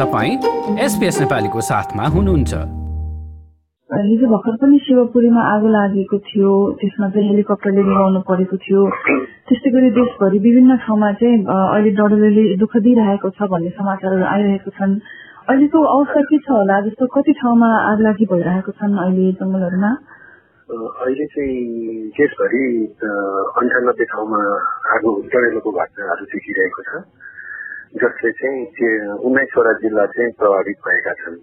तपाईँ एसपिएस नेपालीको साथमा हुनुहुन्छ। हिजो भर्खर पनि शिवपुरीमा आगो लागेको थियो त्यसमा चाहिँ हेलिकप्टरले निभाउनु परेको थियो। त्यस्तै गरी देशभरि विभिन्न ठाउँमा चाहिँ अहिले डडेलोले दुःख दिइरहेको छ भन्ने समाचारहरू आइरहेको छन्। अहिलेको अवस्था के छ होला? जस्तो कति ठाउँमा आग लागि भइरहेको छन् अहिले जङ्गलहरूमा? अहिले चाहिँ देशभरि अन्ठानब्बे ठाउँमा आगो डडेलोको घटनाहरू देखिरहेको छ। जसले चाहिँ उन्नाइसवटा जिल्ला चाहिँ प्रभावित भएका छन्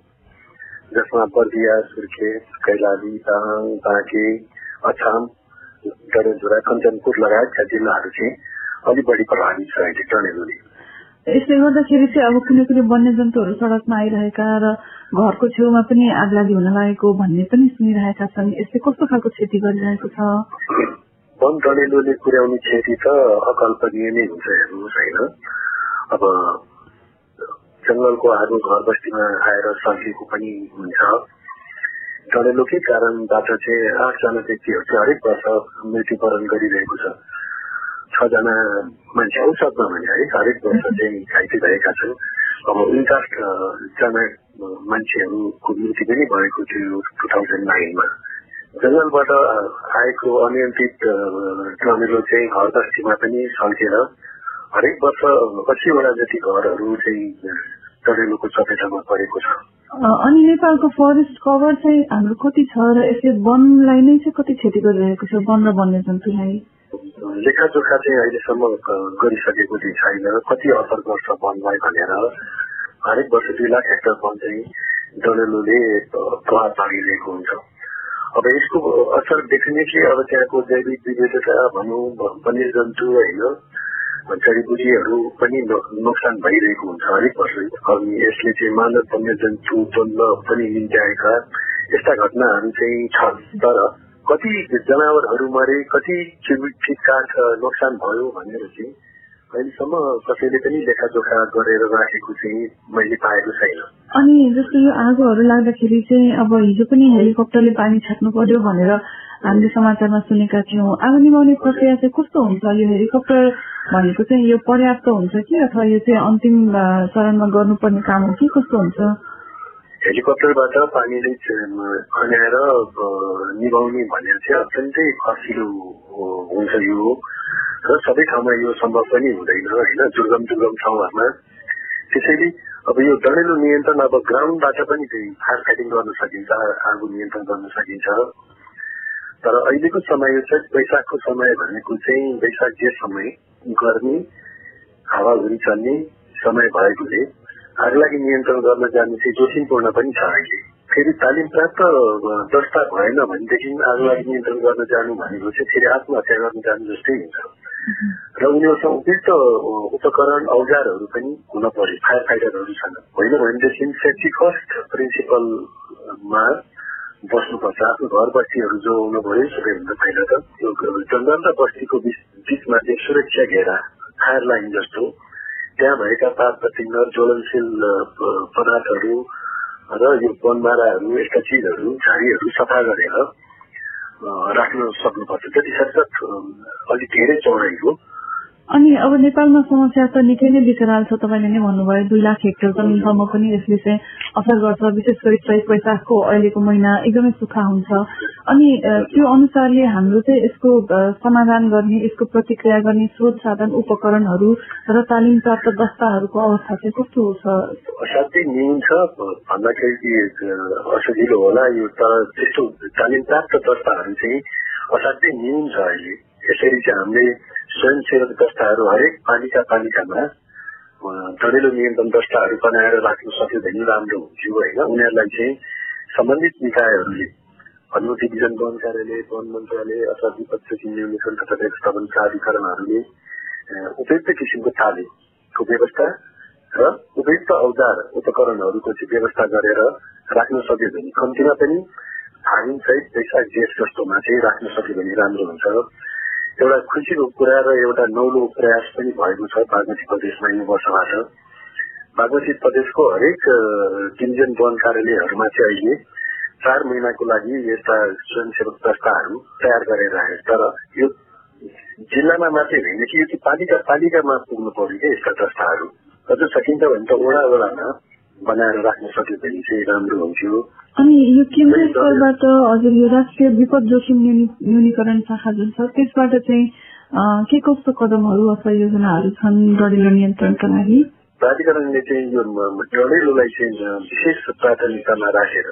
जसमा बर्दिया सुर्खेत कैलाली दाङ बाँके अछाम डडेलधुरा कञ्चनपुर लगायतका जिल्लाहरू चाहिँ अलिक बढी प्रभावित छ अहिले डडेलोले यसले गर्दाखेरि चाहिँ अब कुनै कुनै वन्यजन्तुहरू सड़कमा आइरहेका र घरको छेउमा पनि आग लागि हुन लागेको भन्ने पनि सुनिरहेका छन् यसले कस्तो खालको क्षति गरिरहेको छ वन डडेलोले पुर्याउने क्षति त अकल्पनीय नै हुन्छ हेर्नुहोस् होइन अब जंगलको आगो घर बस्तीमा आएर सल्किएको पनि हुन्छ। डडेलोकै कारणबाट चाहिँ आठजना व्यक्तिहरू चाहिँ हरेक वर्ष मृत्युवरण गरिरहेको छ। छजना मान्छे औसतमा भने है हरेक वर्ष चाहिँ घाइते भएका छन्। अब उन्चास जना मान्छेहरूको मृत्यु पनि भएको थियो टु थाउजन्ड नाइनमा। जंगलबाट आएको अनियन्त्रित डमेलो चाहिँ घर बस्तीमा पनि सल्केर हरेक वर्ष अस्सीवटा जति घरहरू चाहिँ डडेलोको चपेटामा परेको छ? अनि नेपालको फरेस्ट कभर चाहिँ हाम्रो कति छ र यसले वनलाई नै चाहिँ कति क्षति गरिरहेको छ वन र वन्यजन्तुलाई लेखाजोखा चाहिँ अहिलेसम्म गरिसकेको चाहिँ छैन कति असर गर्छ वनलाई भनेर? हरेक वर्ष दुई लाख हेक्टर वन चाहिँ डडेलोले प्रभाव पारिरहेको हुन्छ। अब यसको असर डेफिनेटली अब त्यहाँको जैविक विविधता भनौँ वन्यजन्तु होइन जडीबुटीहरू पनि नोक्सान भइरहेको हुन्छ हरेक वर्ष। अनि यसले चाहिँ मानव वन्यजन्तु द्वन्द पनि निम्त्याएका यस्ता घटनाहरू चाहिँ छन्। तर कति जनावरहरू मरे कति चिट काठ नोक्सान भयो भनेर चाहिँ अहिलेसम्म कसैले पनि लेखाजोखा गरेर राखेको चाहिँ मैले पाएको छैन। अनि जस्तो यो आगोहरू लाग्दाखेरि चाहिँ अब हिजो पनि हेलिकप्टरले पानी छाट्नु पर्यो भनेर हामीले समाचारमा सुनेका थियौँ। आगो निभाउने प्रक्रिया चाहिँ कस्तो हुन्छ? यो हेलिकप्टर भनेको चाहिँ यो पर्याप्त हुन्छ कि? अथवा यो चाहिँ अन्तिम चरणमा गर्नुपर्ने काम हो कि? कस्तो हुन्छ? हेलिकप्टरबाट पानीले खन्याएर निभाउने भन्ने चाहिँ अत्यन्तै खसिलो हुन्छ यो र सबै ठाउँमा यो सम्भव पनि हुँदैन होइन? दुर्गम दुर्गम ठाउँहरूमा। त्यसैले अब यो डढेलो नियन्त्रण अब ग्राउन्डबाट पनि चाहिँ फायर फाइटिङ गर्न सकिन्छ आगो नियन्त्रण गर्न सकिन्छ। तर अहिलेको समय चाहिँ वैशाखको समय भनेको चाहिँ वैशाख जे समय गर्मी हावाहुरी चल्ने समय भएकोले आगलागी नियन्त्रण गर्न जानु चाहिँ जोखिमपूर्ण पनि छ अहिले। फेरि तालिम प्राप्त दस्ता भएन भनेदेखि आगलागी नियन्त्रण गर्न जानु भनेको चाहिँ फेरि आत्महत्या गर्न जानु जस्तै हुन्छ। र उनीहरूसँग उपयुक्त उपकरण औजारहरू पनि हुन पर्यो। फायर फाइटरहरू छन्। होइन भनेदेखि सेफ्टी फर्स्ट प्रिन्सिपलमा बस्नुपर्छ। आफ्नो घर बस्तीहरू जोगाउनु पर्यो सबैभन्दा पहिला त यो जङ्गल र बस्तीको बिचमा चाहिँ सुरक्षा घेरा फायर लाइन जस्तो त्यहाँ भएका पात पतिङ्ग ज्वलनशील पदार्थहरू र यो वनमाराहरू यस्ता चिजहरू झाडीहरू सफा गरेर राख्न सक्नुपर्छ त्यति सक्छ अलिक धेरै चौडाइको अनि अब नेपालमा समस्या त निकै नै विकराल छ तपाईँले नै भन्नुभयो दुई लाख हेक्टर जमिनसम्म पनि यसले चाहिँ असर गर्छ विशेष गरी चैत वैशाखको अहिलेको महिना एकदमै सुक्खा हुन्छ। अनि त्यो अनुसारले हाम्रो चाहिँ यसको समाधान गर्ने यसको प्रतिक्रिया गर्ने स्रोत साधन उपकरणहरू र तालिम प्राप्त दस्ताहरूको अवस्था चाहिँ कस्तो छ? असाध्यै न्यून छ भन्दाखेरि असजिलो होला यो तर त्यस्तो तालिम प्राप्त दस्ताहरू चाहिँ असाध्यै न्यून छ अहिले। यसरी चाहिँ हामीले स्वयंसेवक दस्ताहरू हरेक पालिका पालिकामा डढेलो नियन्त्रण दस्ताहरू बनाएर राख्नु सक्यो भने राम्रो हुन्थ्यो होइन। उनीहरूलाई चाहिँ सम्बन्धित निकायहरूले अनुमति विजन वन कार्यालय वन मन्त्रालय अथवा विपक्ष न्यूनीकरण तथा व्यवस्थापन प्राधिकरणहरूले उपयुक्त किसिमको तालिमको व्यवस्था र उपयुक्त औजार उपकरणहरूको चाहिँ व्यवस्था गरेर राख्न सक्यो भने कम्तीमा पनि फागुन सहित वैशाख जेठ जस्तोमा चाहिँ राख्न सक्यो भने राम्रो हुन्छ। एउटा खुसीको कुरा र एउटा नौलो प्रयास पनि भएको छ बागमती प्रदेशमा यो वर्षबाट। बागमती प्रदेशको हरेक डिभिजन वन कार्यालयहरूमा चाहिँ अहिले चार महिनाको लागि यस्ता स्वयंसेवक दस्ताहरू तयार गरेर राखे तर यो जिल्लामा मात्रै होइन कि यो पालिका पालिकामा पुग्नु पर्यो क्या यस्ता दस्ताहरू अझ सकिन्छ भने त वडा वडामा बनाएर राख्न सक्यो भने चाहिँ राम्रो हुन्थ्यो। अनि यो केन्द्रीय स्तरबाट हजुर यो राष्ट्रिय विपद जोखिम न्यूनी- न्यूनीकरण शाखा जुन छ त्यसबाट चाहिँ के कस्तो कदमहरू अथवा योजनाहरू छन् डढिलो नियन्त्रणका लागि प्राधिकरणले चाहिँ यो डढेलोलाई चाहिँ विशेष प्राथमिकतामा राखेर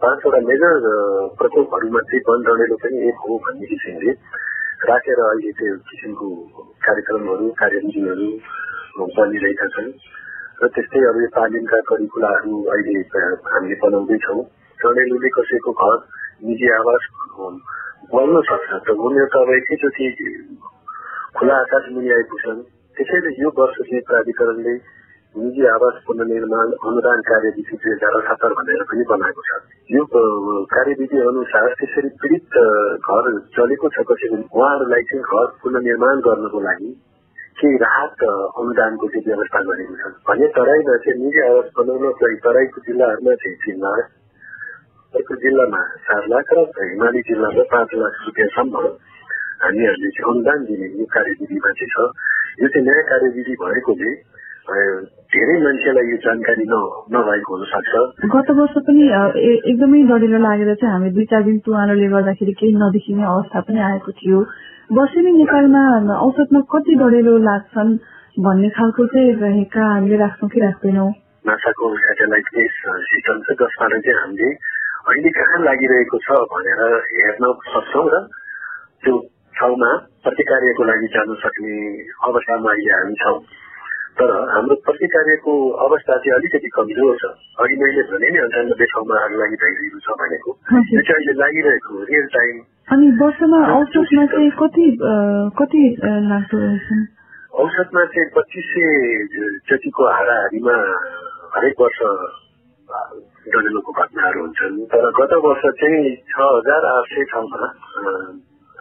पाँचवटा मेजर प्रकोपहरूमा चाहिँ वन डढेलो पनि एक हो भन्ने किसिमले राखेर अहिले त्यो किसिमको कार्यक्रमहरू कार्यविधिहरू बनिरहेका छन्। र त्यस्तै अब यो तालिमका करिकुलाहरू अहिले हामीले बनाउँदैछौँ। डढेलोले कसैको घर निजी आवास अ, बल्न सक्छ। त उनीहरू त अब एकैचोटि खुला आकाश मुनि आइपुग्छन् त्यसैले यो वर्ष चाहिँ प्राधिकरणले निजी आवास पुनर्निर्माण अनुदान कार्यविधि दुई हजार अठहत्तर भनेर पनि बनाएको छ। यो कार्यविधि अनुसार त्यसरी पीडित घर चलेको छ कसैको उहाँहरूलाई चाहिँ घर पुनर्निर्माण गर्नको लागि केही राहत अनुदानको चाहिँ व्यवस्था गरेको छ। भने तराईमा चाहिँ निजी आवास बनाउनको लागि तराईको जिल्लाहरूमा चाहिँ तिन लाख अर्को जिल्लामा चार लाख र हिमाली जिल्लामा पाँच लाख रुपियाँसम्म हामीहरूले चाहिँ अनुदान दिने यो कार्यविधिमा चाहिँ छ। यो चाहिँ नयाँ कार्यविधि भएकोले धेरै मान्छेलाई यो जानकारी नभएको हुनसक्छ। गत वर्ष पनि एकदमै डढिलो लागेर चाहिँ हामी दुई चार दिन तुवारोले गर्दाखेरि केही नदेखिने अवस्था पनि आएको थियो। वर्षेनी नेपालमा औसतमा कति डढेलो लाग्छन् भन्ने खालको चाहिँ रहेका हामीले राख्छौँ कि राख्दैनौँ? नासाको सेटेलाइट सिस्टम छ जसबाट चाहिँ हामीले अहिले कहाँ लागिरहेको छ भनेर हेर्न सक्छौँ र त्यो ठाउँमा प्रतिकार्यको लागि जान सक्ने अवस्थामा अहिले हामी छौँ। तर हाम्रो प्रतिकार्यको अवस्था चाहिँ अलिकति कमजोर छ। अघि मैले भने नि अन्ठानब्बे ठाउँमा आग लागि भइरहेको छ भनेको। हजुर। यो चाहिँ अहिले लागिरहेको रियल टाइम अनि वर्षमा औसतमा चाहिँ कति कति लाग्दो रहेछन् औसतमा चाहिँ पच्चिस सय जतिको हाराहारीमा हरेक वर्ष डडेलोको घटनाहरू हुन्छन्। तर गत वर्ष चाहिँ छ हजार आठ सय ठाउँमा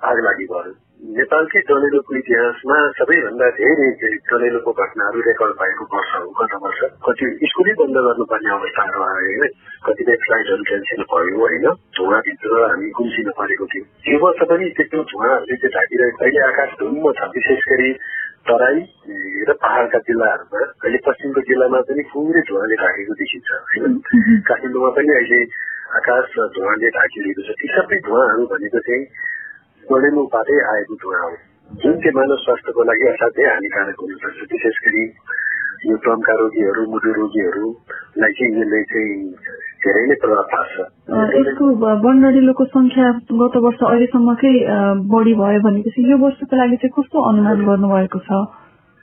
आग लागि भयो। नेपालकै डडेलोको इतिहासमा सबैभन्दा धेरै डडेलोको घटनाहरू रेकर्ड भएको वर्ष हो गत वर्ष। कति स्कुलै बन्द गर्नुपर्ने अवस्थाहरू आयो होइन? कतिपय फ्लाइटहरू क्यान्सल भयो होइन? धुवाभित्र हामी गुम्सिन परेको थियो। यो वर्ष पनि त्यस्तो धुवाहरूले चाहिँ ढाकिरहेको अहिले आकाश धुम्म छ विशेष गरी तराई र पहाड़का जिल्लाहरूमा। अहिले पश्चिमको जिल्लामा पनि पुरै धुवाले ढाकेको देखिन्छ होइन? काठमाडौँमा पनि अहिले आकाश धुवाले ढाकिरहेको छ। ती सबै धुवाहरू भनेको चाहिँ डडेलोबाटै आएको धुवा हो। जुन चाहिँ मानव स्वास्थ्यको लागि असाध्यै हानिकारक हुन सक्छ विशेष गरी यो दमका रोगीहरू मुटु रोगीहरूलाई चाहिँ यसले चाहिँ धेरै नै प्रभाव पार्छ। यसको ब- वन डढिलोको संख्या गत वर्ष अहिलेसम्मकै बढी भयो भनेपछि यो वर्षको लागि चाहिँ कस्तो अनुमान गर्नुभएको छ?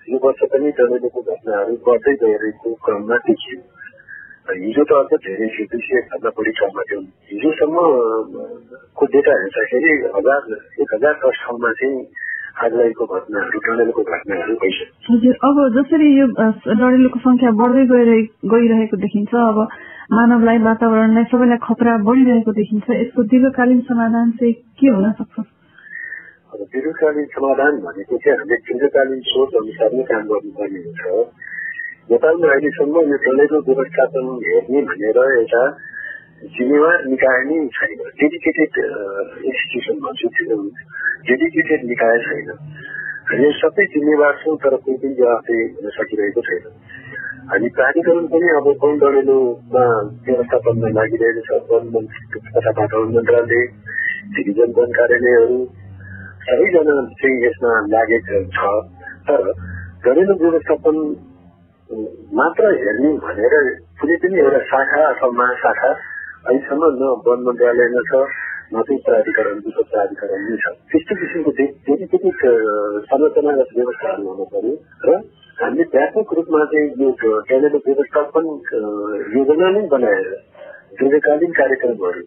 यो वर्ष पनि डडेलोको घटनाहरू बढ्दै गइरहेको क्रममा देखियो। हिजो त अझ धेरै दुई सय भन्दा बढी ठाउँमा थियो हिजोसम्म को डेटा हेर्दाखेरि हजार एक हजार दस ठाउँमा चाहिँ आग लागेको घटनाहरू डडेलोको घटनाहरू भइसक्यो हजुर अब जसरी यो अ, डढिलोको संख्या बढ्दै गइरहे- गइरहेको देखिन्छ अब मानवलाई वातावरणलाई सबैलाई खतरा बढिरहेको देखिन्छ। यसको दीर्घकालीन समाधान चाहिँ के हुन सक्छ? दीर्घकालीन समाधान भनेको चाहिँ हामीले दीर्घकालीन सोच अनुसार नै काम गर्नुपर्ने हुन्छ। नेपालमा अहिलेसम्म यो डडेलो व्यवस्थापन हेर्ने भनेर एउटा जिम्मेवार निकाय नै छैन डेडिकेटेड इन्स्टिट्युसन भन्छु डेडिकेटेड निकाय छैन। हामी सबै जिम्मेवार छौँ तर कोही पनि जवाफदेही हुन सकिरहेको छैन। हामी प्राधिकरण पनि अब वन डडेलोमा व्यवस्थापनमा लागिरहेको छ। वन तथा वातावरण मन्त्रालय सिटिजन वन कार्यालयहरू सबैजना चाहिँ यसमा लागेको छ। तर डडेलो व्यवस्थापन मात्र हेर्ने भनेर कुनै पनि एउटा शाखा अथवा महाशाखा अहिलेसम्म न वन मन्त्रालयमा छ न चाहिँ प्राधिकरण विश्व प्राधिकरण नै छ। त्यस्तो किसिमको डेडिकेटेड संरचनागत व्यवस्थाहरू हुनु पर्यो र हामीले व्यापक रूपमा चाहिँ यो डडेलो व्यवस्थापन योजना नै बनाएर दीर्घकालीन कार्यक्रमहरू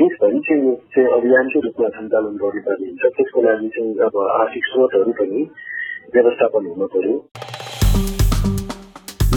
देशभरि चाहिँ यो चाहिँ अभियानकै रूपमा सञ्चालन गर्नुपर्ने हुन्छ। त्यसको लागि चाहिँ अब आर्थिक स्रोतहरू पनि व्यवस्थापन हुन पर्यो।